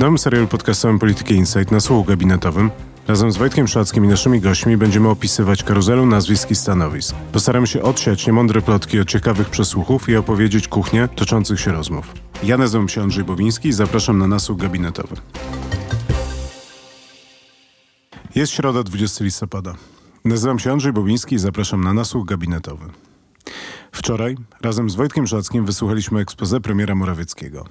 nowym serialu podcastowym Polityki Insight na słuchu gabinetowym razem z Wojtkiem Szackim i naszymi gośćmi będziemy opisywać karuzelę nazwisk i stanowisk. Postaramy się odsiać niemądre plotki od ciekawych przesłuchów i opowiedzieć kuchnię toczących się rozmów. Ja nazywam się Andrzej Bowiński i zapraszam na nasłuch gabinetowy. Jest środa 20 listopada. Nazywam się Andrzej Bowiński i zapraszam na nasłuch gabinetowy. Wczoraj razem z Wojtkiem Szackim wysłuchaliśmy ekspozę premiera Morawieckiego.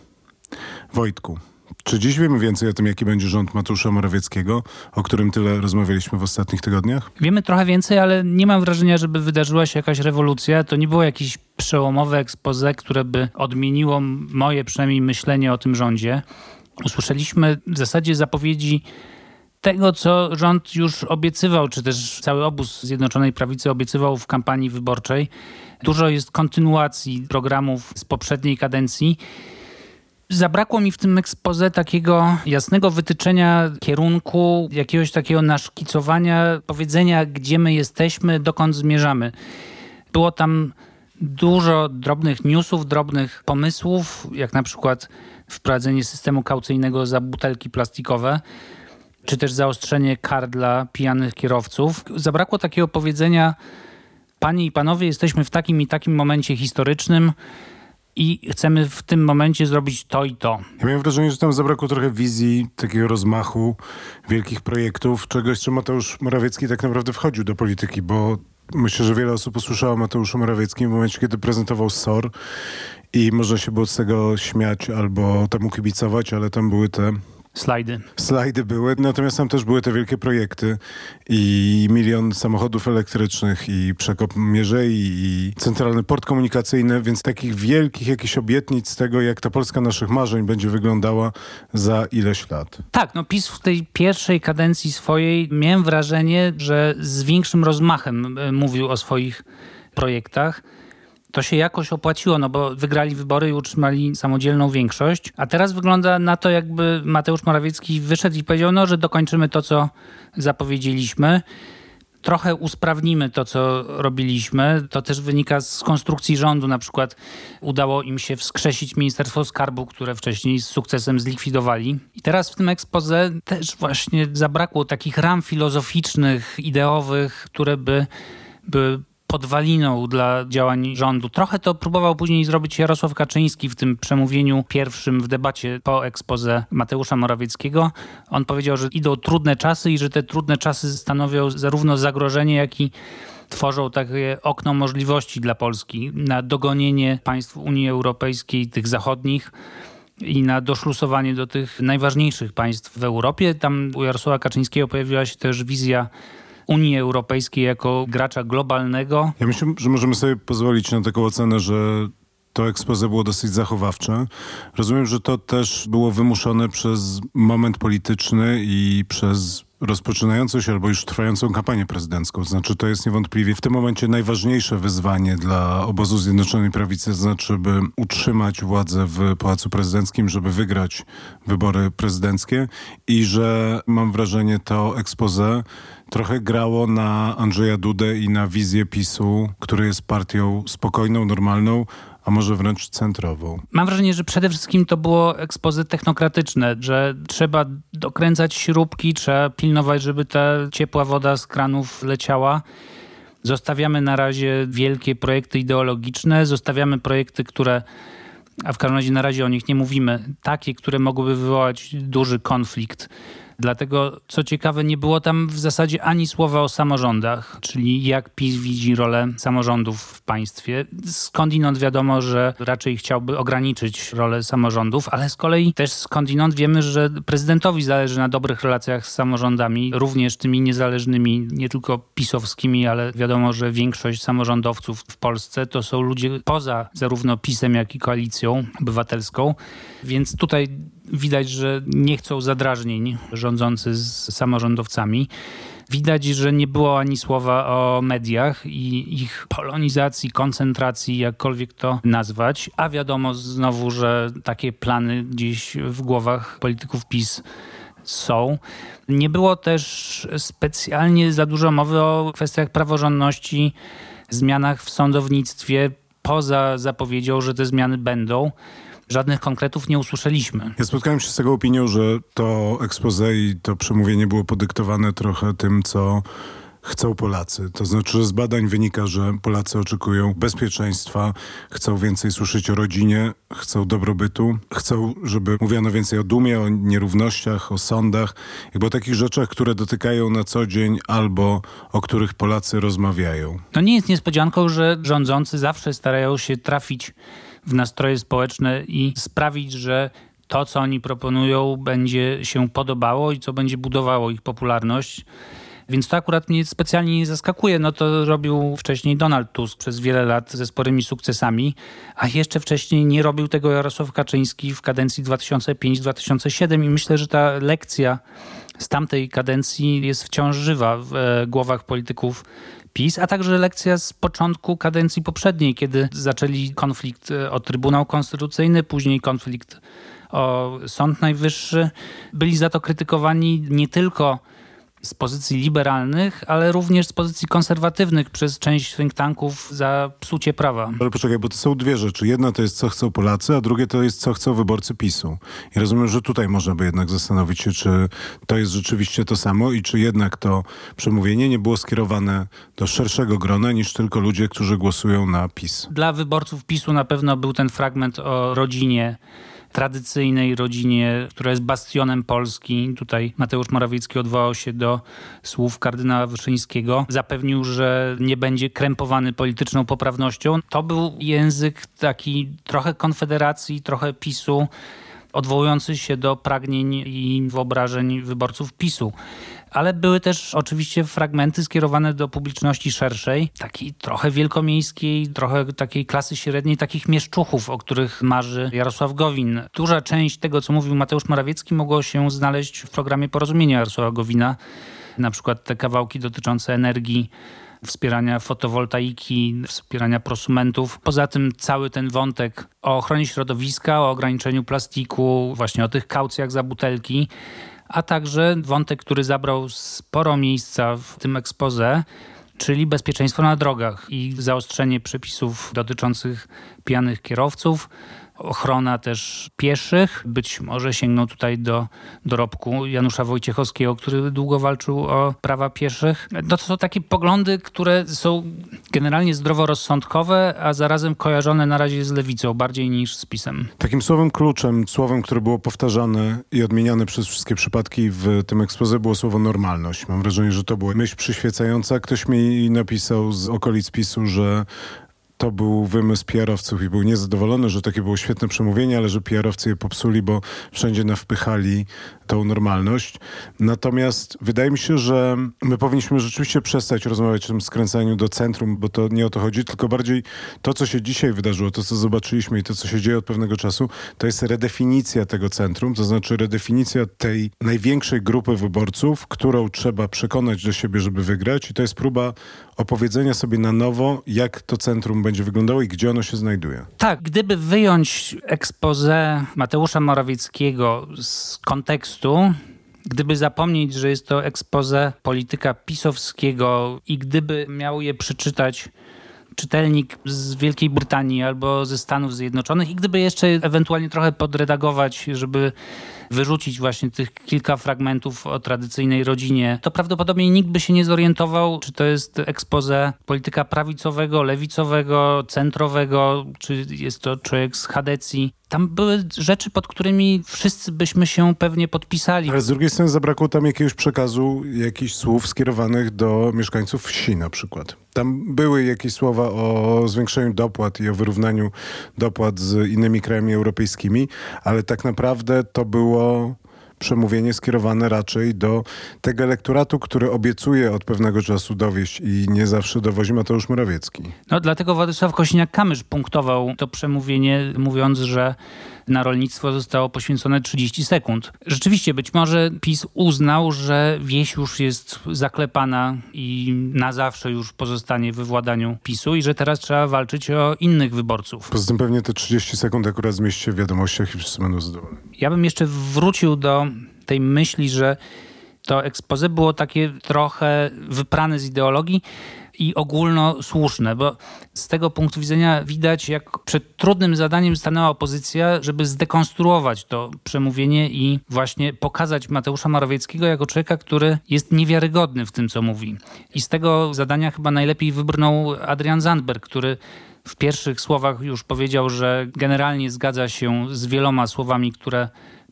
Wojtku, czy dziś wiemy więcej o tym, jaki będzie rząd Mateusza Morawieckiego, o którym tyle rozmawialiśmy w ostatnich tygodniach? Wiemy trochę więcej, ale nie mam wrażenia, żeby wydarzyła się jakaś rewolucja. To nie było jakieś przełomowe expose, które by odmieniło moje przynajmniej myślenie o tym rządzie. Usłyszeliśmy w zasadzie zapowiedzi tego, co rząd już obiecywał, czy też cały obóz Zjednoczonej Prawicy obiecywał w kampanii wyborczej. Dużo jest kontynuacji programów z poprzedniej kadencji. Zabrakło mi w tym ekspoze takiego jasnego wytyczenia kierunku, jakiegoś takiego naszkicowania, powiedzenia, gdzie my jesteśmy, dokąd zmierzamy. Było tam dużo drobnych newsów, drobnych pomysłów, jak na przykład wprowadzenie systemu kaucyjnego za butelki plastikowe, czy też zaostrzenie kar dla pijanych kierowców. Zabrakło takiego powiedzenia, panie i panowie, jesteśmy w takim i takim momencie historycznym, i chcemy w tym momencie zrobić to i to. Ja miałem wrażenie, że tam zabrakło trochę wizji, takiego rozmachu, wielkich projektów, czegoś, co Mateusz Morawiecki tak naprawdę wchodził do polityki, bo myślę, że wiele osób usłyszało Mateuszu Morawieckim w momencie, kiedy prezentował SOR i można się było z tego śmiać albo temu kibicować, ale tam były te Slajdy. Slajdy były, natomiast tam też były te wielkie projekty i milion samochodów elektrycznych i przekop mierzei i centralny port komunikacyjny, więc takich wielkich jakichś obietnic z tego, jak ta Polska naszych marzeń będzie wyglądała za ileś lat. Tak, no PiS w tej pierwszej kadencji swojej miałem wrażenie, że z większym rozmachem e, mówił o swoich projektach to się jakoś opłaciło, no bo wygrali wybory i utrzymali samodzielną większość. A teraz wygląda na to, jakby Mateusz Morawiecki wyszedł i powiedział, no, że dokończymy to, co zapowiedzieliśmy. Trochę usprawnimy to, co robiliśmy. To też wynika z konstrukcji rządu. Na przykład udało im się wskrzesić Ministerstwo Skarbu, które wcześniej z sukcesem zlikwidowali. I teraz w tym ekspoze też właśnie zabrakło takich ram filozoficznych, ideowych, które by by podwaliną dla działań rządu. Trochę to próbował później zrobić Jarosław Kaczyński w tym przemówieniu pierwszym w debacie po ekspoze Mateusza Morawieckiego. On powiedział, że idą trudne czasy i że te trudne czasy stanowią zarówno zagrożenie, jak i tworzą takie okno możliwości dla Polski na dogonienie państw Unii Europejskiej, tych zachodnich i na doszlusowanie do tych najważniejszych państw w Europie. Tam u Jarosława Kaczyńskiego pojawiła się też wizja Unii Europejskiej jako gracza globalnego. Ja myślę, że możemy sobie pozwolić na taką ocenę, że to ekspoze było dosyć zachowawcze. Rozumiem, że to też było wymuszone przez moment polityczny i przez rozpoczynającą się albo już trwającą kampanię prezydencką. Znaczy to jest niewątpliwie w tym momencie najważniejsze wyzwanie dla obozu Zjednoczonej Prawicy, znaczy by utrzymać władzę w Pałacu Prezydenckim, żeby wygrać wybory prezydenckie i że mam wrażenie to expose trochę grało na Andrzeja Dudę i na wizję PiSu, który jest partią spokojną, normalną, a może wręcz centrową. Mam wrażenie, że przede wszystkim to było ekspozy technokratyczne, że trzeba dokręcać śrubki, trzeba pilnować, żeby ta ciepła woda z kranów leciała. Zostawiamy na razie wielkie projekty ideologiczne, zostawiamy projekty, które a w każdym razie na razie o nich nie mówimy, takie, które mogłyby wywołać duży konflikt Dlatego, co ciekawe, nie było tam w zasadzie ani słowa o samorządach, czyli jak PiS widzi rolę samorządów w państwie. Skądinąd wiadomo, że raczej chciałby ograniczyć rolę samorządów, ale z kolei też skądinąd wiemy, że prezydentowi zależy na dobrych relacjach z samorządami, również tymi niezależnymi, nie tylko pisowskimi, ale wiadomo, że większość samorządowców w Polsce to są ludzie poza zarówno PiSem, jak i koalicją obywatelską. Więc tutaj widać, że nie chcą zadrażnień rządzący z samorządowcami. Widać, że nie było ani słowa o mediach i ich polonizacji, koncentracji, jakkolwiek to nazwać. A wiadomo znowu, że takie plany gdzieś w głowach polityków PiS są. Nie było też specjalnie za dużo mowy o kwestiach praworządności, zmianach w sądownictwie, poza zapowiedzią, że te zmiany będą. Żadnych konkretów nie usłyszeliśmy. Ja spotkałem się z taką opinią, że to expose i to przemówienie było podyktowane trochę tym, co chcą Polacy. To znaczy, że z badań wynika, że Polacy oczekują bezpieczeństwa, chcą więcej słyszeć o rodzinie, chcą dobrobytu, chcą, żeby mówiono więcej o dumie, o nierównościach, o sądach, jakby o takich rzeczach, które dotykają na co dzień albo o których Polacy rozmawiają. To nie jest niespodzianką, że rządzący zawsze starają się trafić w nastroje społeczne i sprawić, że to, co oni proponują, będzie się podobało i co będzie budowało ich popularność. Więc to akurat mnie specjalnie nie zaskakuje. No to robił wcześniej Donald Tusk przez wiele lat ze sporymi sukcesami, a jeszcze wcześniej nie robił tego Jarosław Kaczyński w kadencji 2005-2007 i myślę, że ta lekcja z tamtej kadencji jest wciąż żywa w e, głowach polityków PiS, a także lekcja z początku kadencji poprzedniej, kiedy zaczęli konflikt e, o Trybunał Konstytucyjny, później konflikt o Sąd Najwyższy. Byli za to krytykowani nie tylko z pozycji liberalnych, ale również z pozycji konserwatywnych przez część think tanków za psucie prawa. Ale poczekaj, bo to są dwie rzeczy. Jedna to jest, co chcą Polacy, a drugie to jest, co chcą wyborcy PiSu. I rozumiem, że tutaj można by jednak zastanowić się, czy to jest rzeczywiście to samo i czy jednak to przemówienie nie było skierowane do szerszego grona niż tylko ludzie, którzy głosują na PiS. Dla wyborców PiSu na pewno był ten fragment o rodzinie tradycyjnej rodzinie, która jest bastionem Polski. Tutaj Mateusz Morawiecki odwołał się do słów kardynała Wyszyńskiego. Zapewnił, że nie będzie krępowany polityczną poprawnością. To był język taki trochę konfederacji, trochę PiSu odwołujący się do pragnień i wyobrażeń wyborców PiSu ale były też oczywiście fragmenty skierowane do publiczności szerszej, takiej trochę wielkomiejskiej, trochę takiej klasy średniej, takich mieszczuchów, o których marzy Jarosław Gowin. Duża część tego, co mówił Mateusz Morawiecki, mogło się znaleźć w programie Porozumienia Jarosława Gowina, na przykład te kawałki dotyczące energii, wspierania fotowoltaiki, wspierania prosumentów. Poza tym cały ten wątek o ochronie środowiska, o ograniczeniu plastiku, właśnie o tych kaucjach za butelki, a także wątek, który zabrał sporo miejsca w tym expose, czyli bezpieczeństwo na drogach i zaostrzenie przepisów dotyczących pijanych kierowców, ochrona też pieszych. Być może sięgną tutaj do dorobku Janusza Wojciechowskiego, który długo walczył o prawa pieszych. No to są takie poglądy, które są generalnie zdroworozsądkowe, a zarazem kojarzone na razie z lewicą bardziej niż z pisem. Takim słowem kluczem, słowem, które było powtarzane i odmieniane przez wszystkie przypadki w tym ekspoze było słowo normalność. Mam wrażenie, że to była myśl przyświecająca. Ktoś mi napisał z okolic PiSu, że to był wymysł PR-owców i był niezadowolony, że takie było świetne przemówienie, ale że PR-owcy je popsuli, bo wszędzie nawpychali tą normalność. Natomiast wydaje mi się, że my powinniśmy rzeczywiście przestać rozmawiać o tym skręcaniu do centrum, bo to nie o to chodzi, tylko bardziej to, co się dzisiaj wydarzyło, to, co zobaczyliśmy i to, co się dzieje od pewnego czasu, to jest redefinicja tego centrum, to znaczy redefinicja tej największej grupy wyborców, którą trzeba przekonać do siebie, żeby wygrać i to jest próba opowiedzenia sobie na nowo, jak to centrum będzie wyglądało i gdzie ono się znajduje. Tak, gdyby wyjąć expose Mateusza Morawieckiego z kontekstu, gdyby zapomnieć, że jest to expose polityka pisowskiego i gdyby miał je przeczytać czytelnik z Wielkiej Brytanii albo ze Stanów Zjednoczonych i gdyby jeszcze ewentualnie trochę podredagować, żeby wyrzucić właśnie tych kilka fragmentów o tradycyjnej rodzinie, to prawdopodobnie nikt by się nie zorientował, czy to jest expose polityka prawicowego, lewicowego, centrowego, czy jest to człowiek z Hadecji. Tam były rzeczy, pod którymi wszyscy byśmy się pewnie podpisali. Ale z drugiej strony zabrakło tam jakiegoś przekazu, jakichś słów skierowanych do mieszkańców wsi na przykład. Tam były jakieś słowa o zwiększeniu dopłat i o wyrównaniu dopłat z innymi krajami europejskimi, ale tak naprawdę to było przemówienie skierowane raczej do tego elektoratu, który obiecuje od pewnego czasu dowieść i nie zawsze dowozi Mateusz Morawiecki. No dlatego Władysław Kośniak-Kamysz punktował to przemówienie, mówiąc, że na rolnictwo zostało poświęcone 30 sekund. Rzeczywiście, być może PiS uznał, że wieś już jest zaklepana i na zawsze już pozostanie we władaniu PiSu i że teraz trzeba walczyć o innych wyborców. Poza tym pewnie te 30 sekund akurat zmieści się w wiadomościach i wszyscy będą zadowoleni. Ja bym jeszcze wrócił do tej myśli, że to expose było takie trochę wyprane z ideologii i ogólnosłuszne, bo z tego punktu widzenia widać, jak przed trudnym zadaniem stanęła opozycja, żeby zdekonstruować to przemówienie i właśnie pokazać Mateusza Morawieckiego jako człowieka, który jest niewiarygodny w tym, co mówi. I z tego zadania chyba najlepiej wybrnął Adrian Zandberg, który w pierwszych słowach już powiedział, że generalnie zgadza się z wieloma słowami, które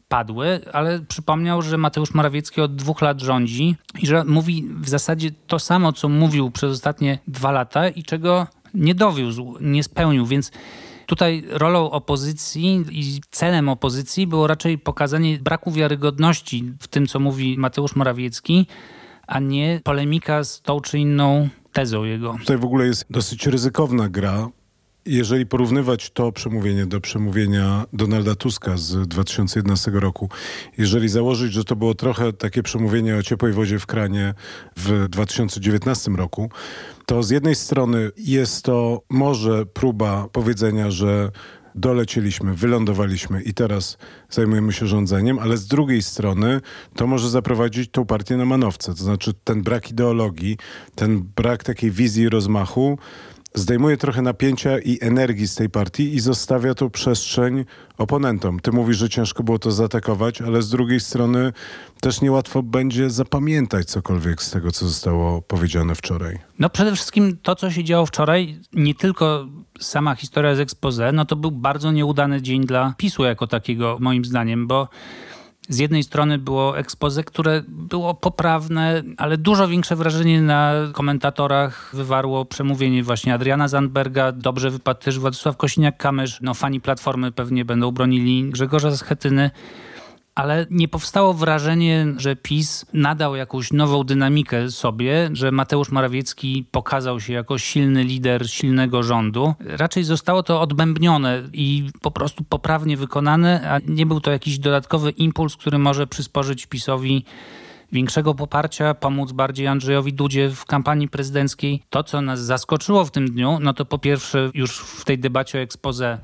padły, ale przypomniał, że Mateusz Morawiecki od dwóch lat rządzi i że mówi w zasadzie to samo, co mówił przez ostatnie dwa lata i czego nie dowiózł, nie spełnił, więc Tutaj rolą opozycji i celem opozycji było raczej pokazanie braku wiarygodności w tym, co mówi Mateusz Morawiecki, a nie polemika z tą czy inną tezą jego. Tutaj w ogóle jest dosyć ryzykowna gra, jeżeli porównywać to przemówienie do przemówienia Donalda Tuska z 2011 roku, jeżeli założyć, że to było trochę takie przemówienie o ciepłej wodzie w kranie w 2019 roku, to z jednej strony jest to może próba powiedzenia, że dolecieliśmy, wylądowaliśmy i teraz zajmujemy się rządzeniem, ale z drugiej strony to może zaprowadzić tą partię na manowce. To znaczy ten brak ideologii, ten brak takiej wizji rozmachu zdejmuje trochę napięcia i energii z tej partii i zostawia tą przestrzeń oponentom. Ty mówisz, że ciężko było to zaatakować, ale z drugiej strony też niełatwo będzie zapamiętać cokolwiek z tego, co zostało powiedziane wczoraj. No przede wszystkim to, co się działo wczoraj, nie tylko sama historia z expose, no to był bardzo nieudany dzień dla PiSu jako takiego, moim zdaniem, bo z jednej strony było expose, które było poprawne, ale dużo większe wrażenie na komentatorach wywarło przemówienie właśnie Adriana Zandberga. Dobrze wypadł też Władysław Kosiniak-Kamysz. No fani Platformy pewnie będą bronili Grzegorza Schetyny ale nie powstało wrażenie, że PiS nadał jakąś nową dynamikę sobie, że Mateusz Morawiecki pokazał się jako silny lider silnego rządu. Raczej zostało to odbębnione i po prostu poprawnie wykonane, a nie był to jakiś dodatkowy impuls, który może przysporzyć PiSowi większego poparcia, pomóc bardziej Andrzejowi Dudzie w kampanii prezydenckiej. To, co nas zaskoczyło w tym dniu, no to po pierwsze już w tej debacie o expose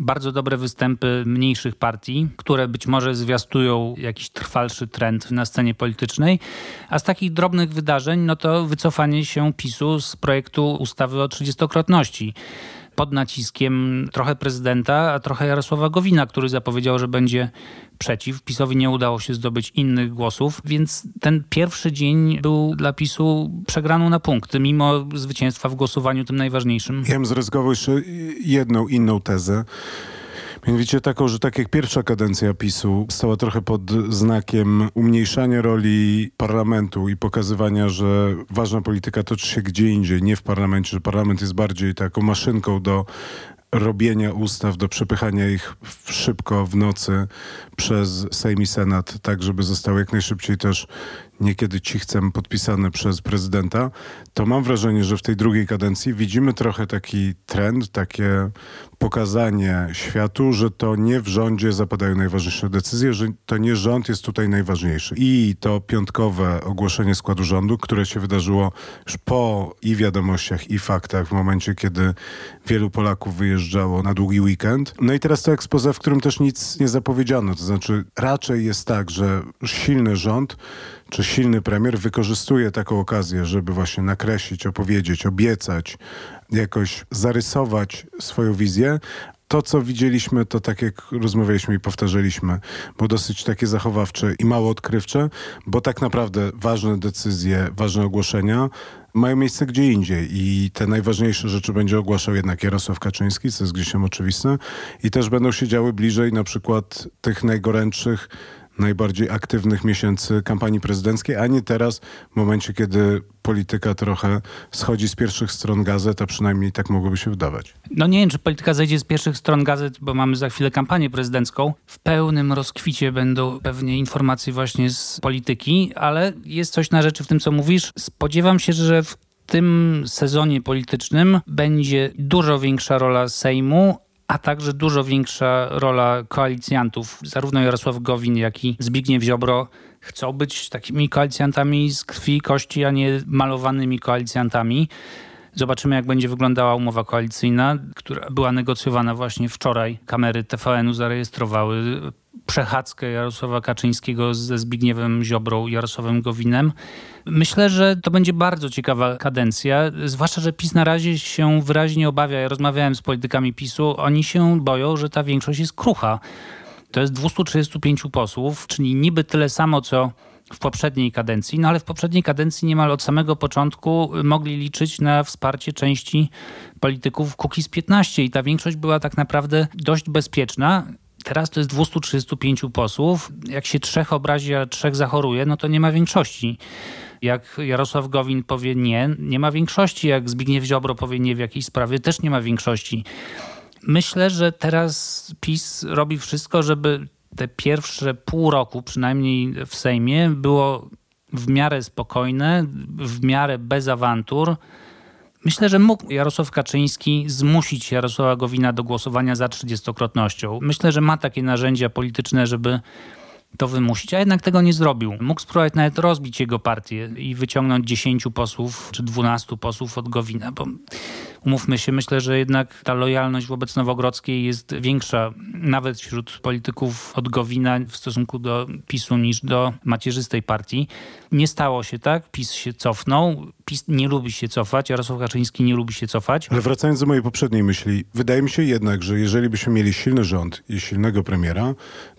bardzo dobre występy mniejszych partii, które być może zwiastują jakiś trwalszy trend na scenie politycznej. A z takich drobnych wydarzeń, no to wycofanie się PiSu z projektu ustawy o trzydziestokrotności pod naciskiem trochę prezydenta, a trochę Jarosława Gowina, który zapowiedział, że będzie przeciw. PiSowi nie udało się zdobyć innych głosów, więc ten pierwszy dzień był dla PiSu przegraną na punkty, mimo zwycięstwa w głosowaniu tym najważniejszym. Ja bym zryzykował jeszcze jedną inną tezę. Mianowicie taką, że tak jak pierwsza kadencja PiSu stała trochę pod znakiem umniejszania roli parlamentu i pokazywania, że ważna polityka toczy się gdzie indziej, nie w parlamencie, że parlament jest bardziej taką maszynką do robienia ustaw, do przepychania ich szybko w nocy przez Sejm i Senat, tak żeby zostały jak najszybciej też niekiedy cichcem podpisane przez prezydenta, to mam wrażenie, że w tej drugiej kadencji widzimy trochę taki trend, takie pokazanie światu, że to nie w rządzie zapadają najważniejsze decyzje, że to nie rząd jest tutaj najważniejszy. I to piątkowe ogłoszenie składu rządu, które się wydarzyło już po i wiadomościach, i faktach, w momencie, kiedy wielu Polaków wyjeżdżało na długi weekend. No i teraz to ekspoze, w którym też nic nie zapowiedziano. To znaczy raczej jest tak, że silny rząd czy silny premier wykorzystuje taką okazję, żeby właśnie nakreślić, opowiedzieć, obiecać, jakoś zarysować swoją wizję, to, co widzieliśmy, to tak jak rozmawialiśmy i powtarzaliśmy, było dosyć takie zachowawcze i mało odkrywcze, bo tak naprawdę ważne decyzje, ważne ogłoszenia mają miejsce gdzie indziej i te najważniejsze rzeczy będzie ogłaszał jednak Jarosław Kaczyński, co jest gdzieś tam oczywiste i też będą się działy bliżej na przykład tych najgorętszych najbardziej aktywnych miesięcy kampanii prezydenckiej, a nie teraz, w momencie, kiedy polityka trochę schodzi z pierwszych stron gazet, a przynajmniej tak mogłoby się wydawać. No nie wiem, czy polityka zejdzie z pierwszych stron gazet, bo mamy za chwilę kampanię prezydencką. W pełnym rozkwicie będą pewnie informacje właśnie z polityki, ale jest coś na rzeczy w tym, co mówisz. Spodziewam się, że w tym sezonie politycznym będzie dużo większa rola Sejmu, a także dużo większa rola koalicjantów. Zarówno Jarosław Gowin, jak i Zbigniew Ziobro chcą być takimi koalicjantami z krwi i kości, a nie malowanymi koalicjantami. Zobaczymy, jak będzie wyglądała umowa koalicyjna, która była negocjowana właśnie wczoraj. Kamery TVN-u zarejestrowały przechadzkę Jarosława Kaczyńskiego ze Zbigniewem Ziobrą i Jarosławem Gowinem. Myślę, że to będzie bardzo ciekawa kadencja, zwłaszcza, że PiS na razie się wyraźnie obawia. Ja rozmawiałem z politykami PiSu, oni się boją, że ta większość jest krucha. To jest 235 posłów, czyli niby tyle samo, co w poprzedniej kadencji, no ale w poprzedniej kadencji niemal od samego początku mogli liczyć na wsparcie części polityków Kukiz 15 i ta większość była tak naprawdę dość bezpieczna. Teraz to jest 235 posłów. Jak się trzech obrazi, a trzech zachoruje, no to nie ma większości. Jak Jarosław Gowin powie nie, nie ma większości. Jak Zbigniew Ziobro powie nie w jakiejś sprawie, też nie ma większości. Myślę, że teraz PiS robi wszystko, żeby te pierwsze pół roku, przynajmniej w Sejmie, było w miarę spokojne, w miarę bez awantur. Myślę, że mógł Jarosław Kaczyński zmusić Jarosława Gowina do głosowania za trzydziestokrotnością. Myślę, że ma takie narzędzia polityczne, żeby to wymusić, a jednak tego nie zrobił. Mógł spróbować nawet rozbić jego partię i wyciągnąć 10 posłów czy 12 posłów od Gowina, bo umówmy się, myślę, że jednak ta lojalność wobec Nowogrodzkiej jest większa nawet wśród polityków od Gowina w stosunku do PiSu niż do macierzystej partii. Nie stało się tak, PiS się cofnął, PiS nie lubi się cofać, Jarosław Kaczyński nie lubi się cofać. Ale wracając do mojej poprzedniej myśli, wydaje mi się jednak, że jeżeli byśmy mieli silny rząd i silnego premiera,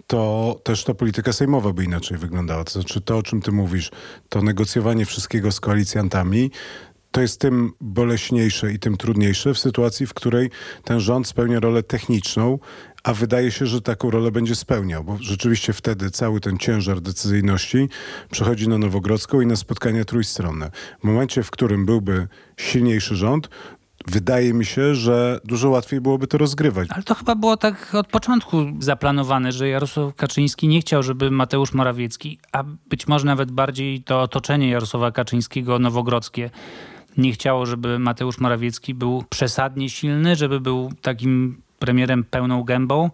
to też ta polityka sejmowa by inaczej wyglądała. To znaczy to, o czym ty mówisz, to negocjowanie wszystkiego z koalicjantami, to jest tym boleśniejsze i tym trudniejsze w sytuacji, w której ten rząd spełnia rolę techniczną, a wydaje się, że taką rolę będzie spełniał, bo rzeczywiście wtedy cały ten ciężar decyzyjności przechodzi na Nowogrodzką i na spotkania trójstronne. W momencie, w którym byłby silniejszy rząd, wydaje mi się, że dużo łatwiej byłoby to rozgrywać. Ale to chyba było tak od początku zaplanowane, że Jarosław Kaczyński nie chciał, żeby Mateusz Morawiecki, a być może nawet bardziej to otoczenie Jarosława Kaczyńskiego nowogrodzkie, nie chciało, żeby Mateusz Morawiecki był przesadnie silny, żeby był takim premierem pełną gębą.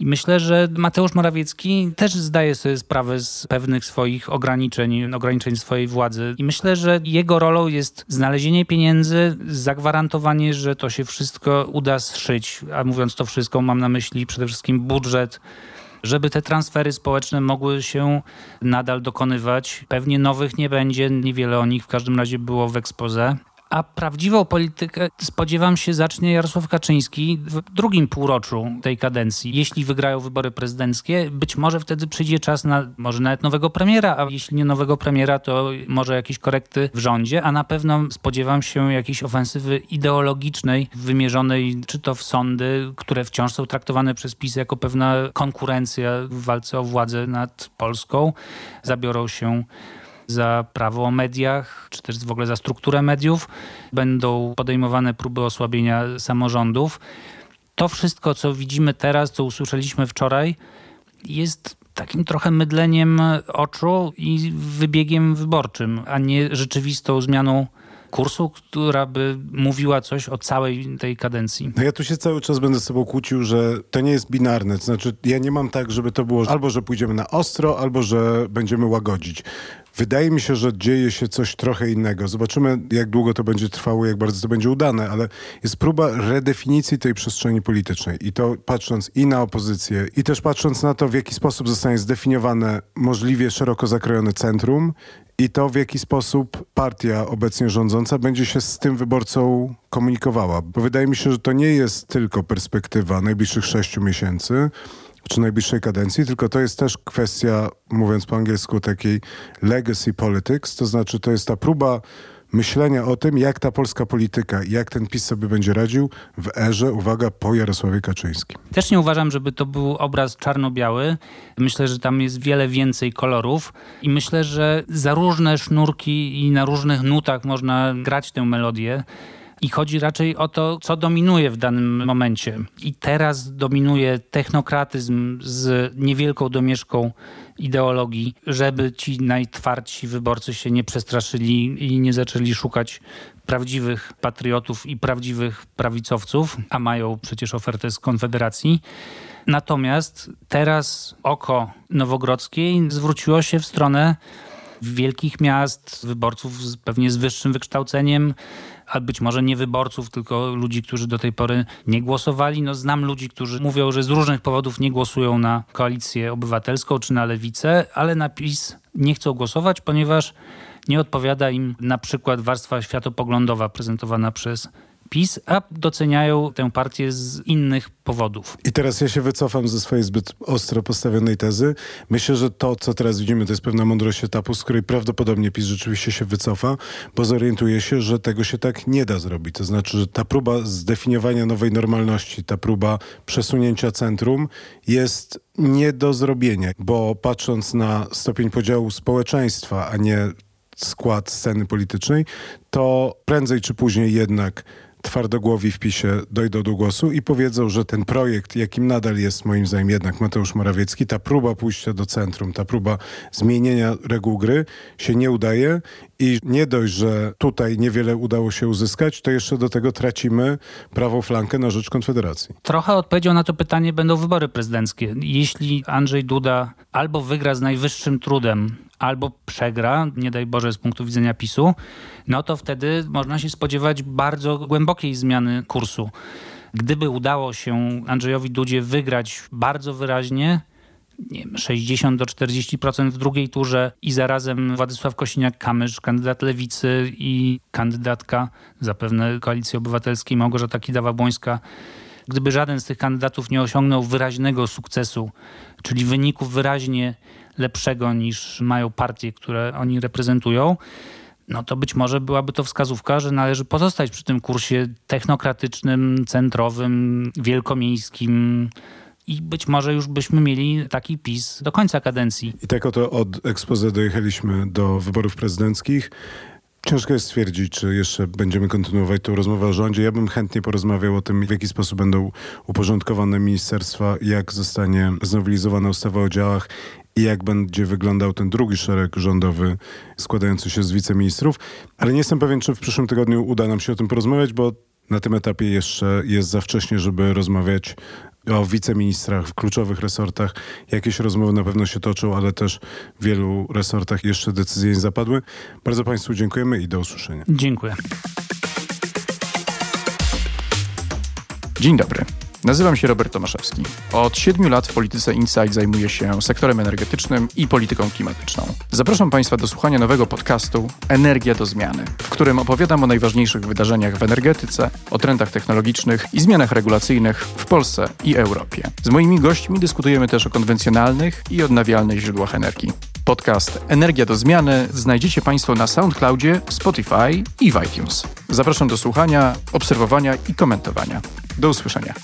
I myślę, że Mateusz Morawiecki też zdaje sobie sprawę z pewnych swoich ograniczeń, ograniczeń swojej władzy. I myślę, że jego rolą jest znalezienie pieniędzy, zagwarantowanie, że to się wszystko uda zszyć. A mówiąc to wszystko, mam na myśli przede wszystkim budżet, żeby te transfery społeczne mogły się nadal dokonywać. Pewnie nowych nie będzie, niewiele o nich w każdym razie było w ekspoze. A prawdziwą politykę spodziewam się zacznie Jarosław Kaczyński w drugim półroczu tej kadencji. Jeśli wygrają wybory prezydenckie, być może wtedy przyjdzie czas na może nawet nowego premiera, a jeśli nie nowego premiera, to może jakieś korekty w rządzie, a na pewno spodziewam się jakiejś ofensywy ideologicznej wymierzonej czy to w sądy, które wciąż są traktowane przez PiS jako pewna konkurencja w walce o władzę nad Polską. Zabiorą się za prawo o mediach, czy też w ogóle za strukturę mediów. Będą podejmowane próby osłabienia samorządów. To wszystko, co widzimy teraz, co usłyszeliśmy wczoraj, jest takim trochę mydleniem oczu i wybiegiem wyborczym, a nie rzeczywistą zmianą kursu, która by mówiła coś o całej tej kadencji. No ja tu się cały czas będę z sobą kłócił, że to nie jest binarne. To znaczy, ja nie mam tak, żeby to było albo, że pójdziemy na ostro, albo, że będziemy łagodzić. Wydaje mi się, że dzieje się coś trochę innego. Zobaczymy, jak długo to będzie trwało, jak bardzo to będzie udane, ale jest próba redefinicji tej przestrzeni politycznej. I to patrząc i na opozycję, i też patrząc na to, w jaki sposób zostanie zdefiniowane możliwie szeroko zakrojone centrum, i to, w jaki sposób partia obecnie rządząca będzie się z tym wyborcą komunikowała. Bo wydaje mi się, że to nie jest tylko perspektywa najbliższych sześciu miesięcy, czy najbliższej kadencji, tylko to jest też kwestia, mówiąc po angielsku, takiej legacy politics, to znaczy to jest ta próba myślenia o tym, jak ta polska polityka, jak ten PiS sobie będzie radził w erze, uwaga, po Jarosławie Kaczyńskim. Też nie uważam, żeby to był obraz czarno-biały. Myślę, że tam jest wiele więcej kolorów i myślę, że za różne sznurki i na różnych nutach można grać tę melodię. I chodzi raczej o to, co dominuje w danym momencie. I teraz dominuje technokratyzm z niewielką domieszką ideologii, żeby ci najtwardsi wyborcy się nie przestraszyli i nie zaczęli szukać prawdziwych patriotów i prawdziwych prawicowców, a mają przecież ofertę z Konfederacji. Natomiast teraz oko Nowogrodzkiej zwróciło się w stronę wielkich miast, wyborców z, pewnie z wyższym wykształceniem, a być może nie wyborców, tylko ludzi, którzy do tej pory nie głosowali. No, znam ludzi, którzy mówią, że z różnych powodów nie głosują na koalicję obywatelską czy na lewicę, ale na PiS nie chcą głosować, ponieważ nie odpowiada im na przykład warstwa światopoglądowa prezentowana przez PiS, a doceniają tę partię z innych powodów. I teraz ja się wycofam ze swojej zbyt ostro postawionej tezy. Myślę, że to, co teraz widzimy, to jest pewna mądrość etapu, z której prawdopodobnie PiS rzeczywiście się wycofa, bo zorientuje się, że tego się tak nie da zrobić. To znaczy, że ta próba zdefiniowania nowej normalności, ta próba przesunięcia centrum jest nie do zrobienia, bo patrząc na stopień podziału społeczeństwa, a nie skład sceny politycznej, to prędzej czy później jednak twardogłowi w PiSie dojdą do głosu i powiedzą, że ten projekt, jakim nadal jest moim zdaniem jednak Mateusz Morawiecki, ta próba pójścia do centrum, ta próba zmienienia reguł gry się nie udaje i nie dość, że tutaj niewiele udało się uzyskać, to jeszcze do tego tracimy prawą flankę na rzecz Konfederacji. Trochę odpowiedzią na to pytanie będą wybory prezydenckie. Jeśli Andrzej Duda albo wygra z najwyższym trudem, albo przegra, nie daj Boże z punktu widzenia PiSu, no to wtedy można się spodziewać bardzo głębokiej zmiany kursu. Gdyby udało się Andrzejowi Dudzie wygrać bardzo wyraźnie, nie wiem, 60 do 40% w drugiej turze i zarazem Władysław Kosiniak-Kamysz, kandydat Lewicy i kandydatka zapewne Koalicji Obywatelskiej Małgorzata Kidawa-Błońska. Gdyby żaden z tych kandydatów nie osiągnął wyraźnego sukcesu, czyli wyników wyraźnie lepszego niż mają partie, które oni reprezentują, no to być może byłaby to wskazówka, że należy pozostać przy tym kursie technokratycznym, centrowym, wielkomiejskim. I być może już byśmy mieli taki PiS do końca kadencji. I tak oto od ekspozy dojechaliśmy do wyborów prezydenckich. Ciężko jest stwierdzić, czy jeszcze będziemy kontynuować tę rozmowę o rządzie. Ja bym chętnie porozmawiał o tym, w jaki sposób będą uporządkowane ministerstwa, jak zostanie znowelizowana ustawa o działach i jak będzie wyglądał ten drugi szereg rządowy składający się z wiceministrów. Ale nie jestem pewien, czy w przyszłym tygodniu uda nam się o tym porozmawiać, bo na tym etapie jeszcze jest za wcześnie, żeby rozmawiać o wiceministrach w kluczowych resortach. Jakieś rozmowy na pewno się toczą, ale też w wielu resortach jeszcze decyzje nie zapadły. Bardzo Państwu dziękujemy i do usłyszenia. Dziękuję. Dzień dobry. Nazywam się Robert Tomaszewski. Od siedmiu lat w Polityce Insight zajmuję się sektorem energetycznym i polityką klimatyczną. Zapraszam Państwa do słuchania nowego podcastu Energia do zmiany, w którym opowiadam o najważniejszych wydarzeniach w energetyce, o trendach technologicznych i zmianach regulacyjnych w Polsce i Europie. Z moimi gośćmi dyskutujemy też o konwencjonalnych i odnawialnych źródłach energii. Podcast Energia do zmiany znajdziecie Państwo na SoundCloudzie, Spotify i iTunes. Zapraszam do słuchania, obserwowania i komentowania. Do usłyszenia.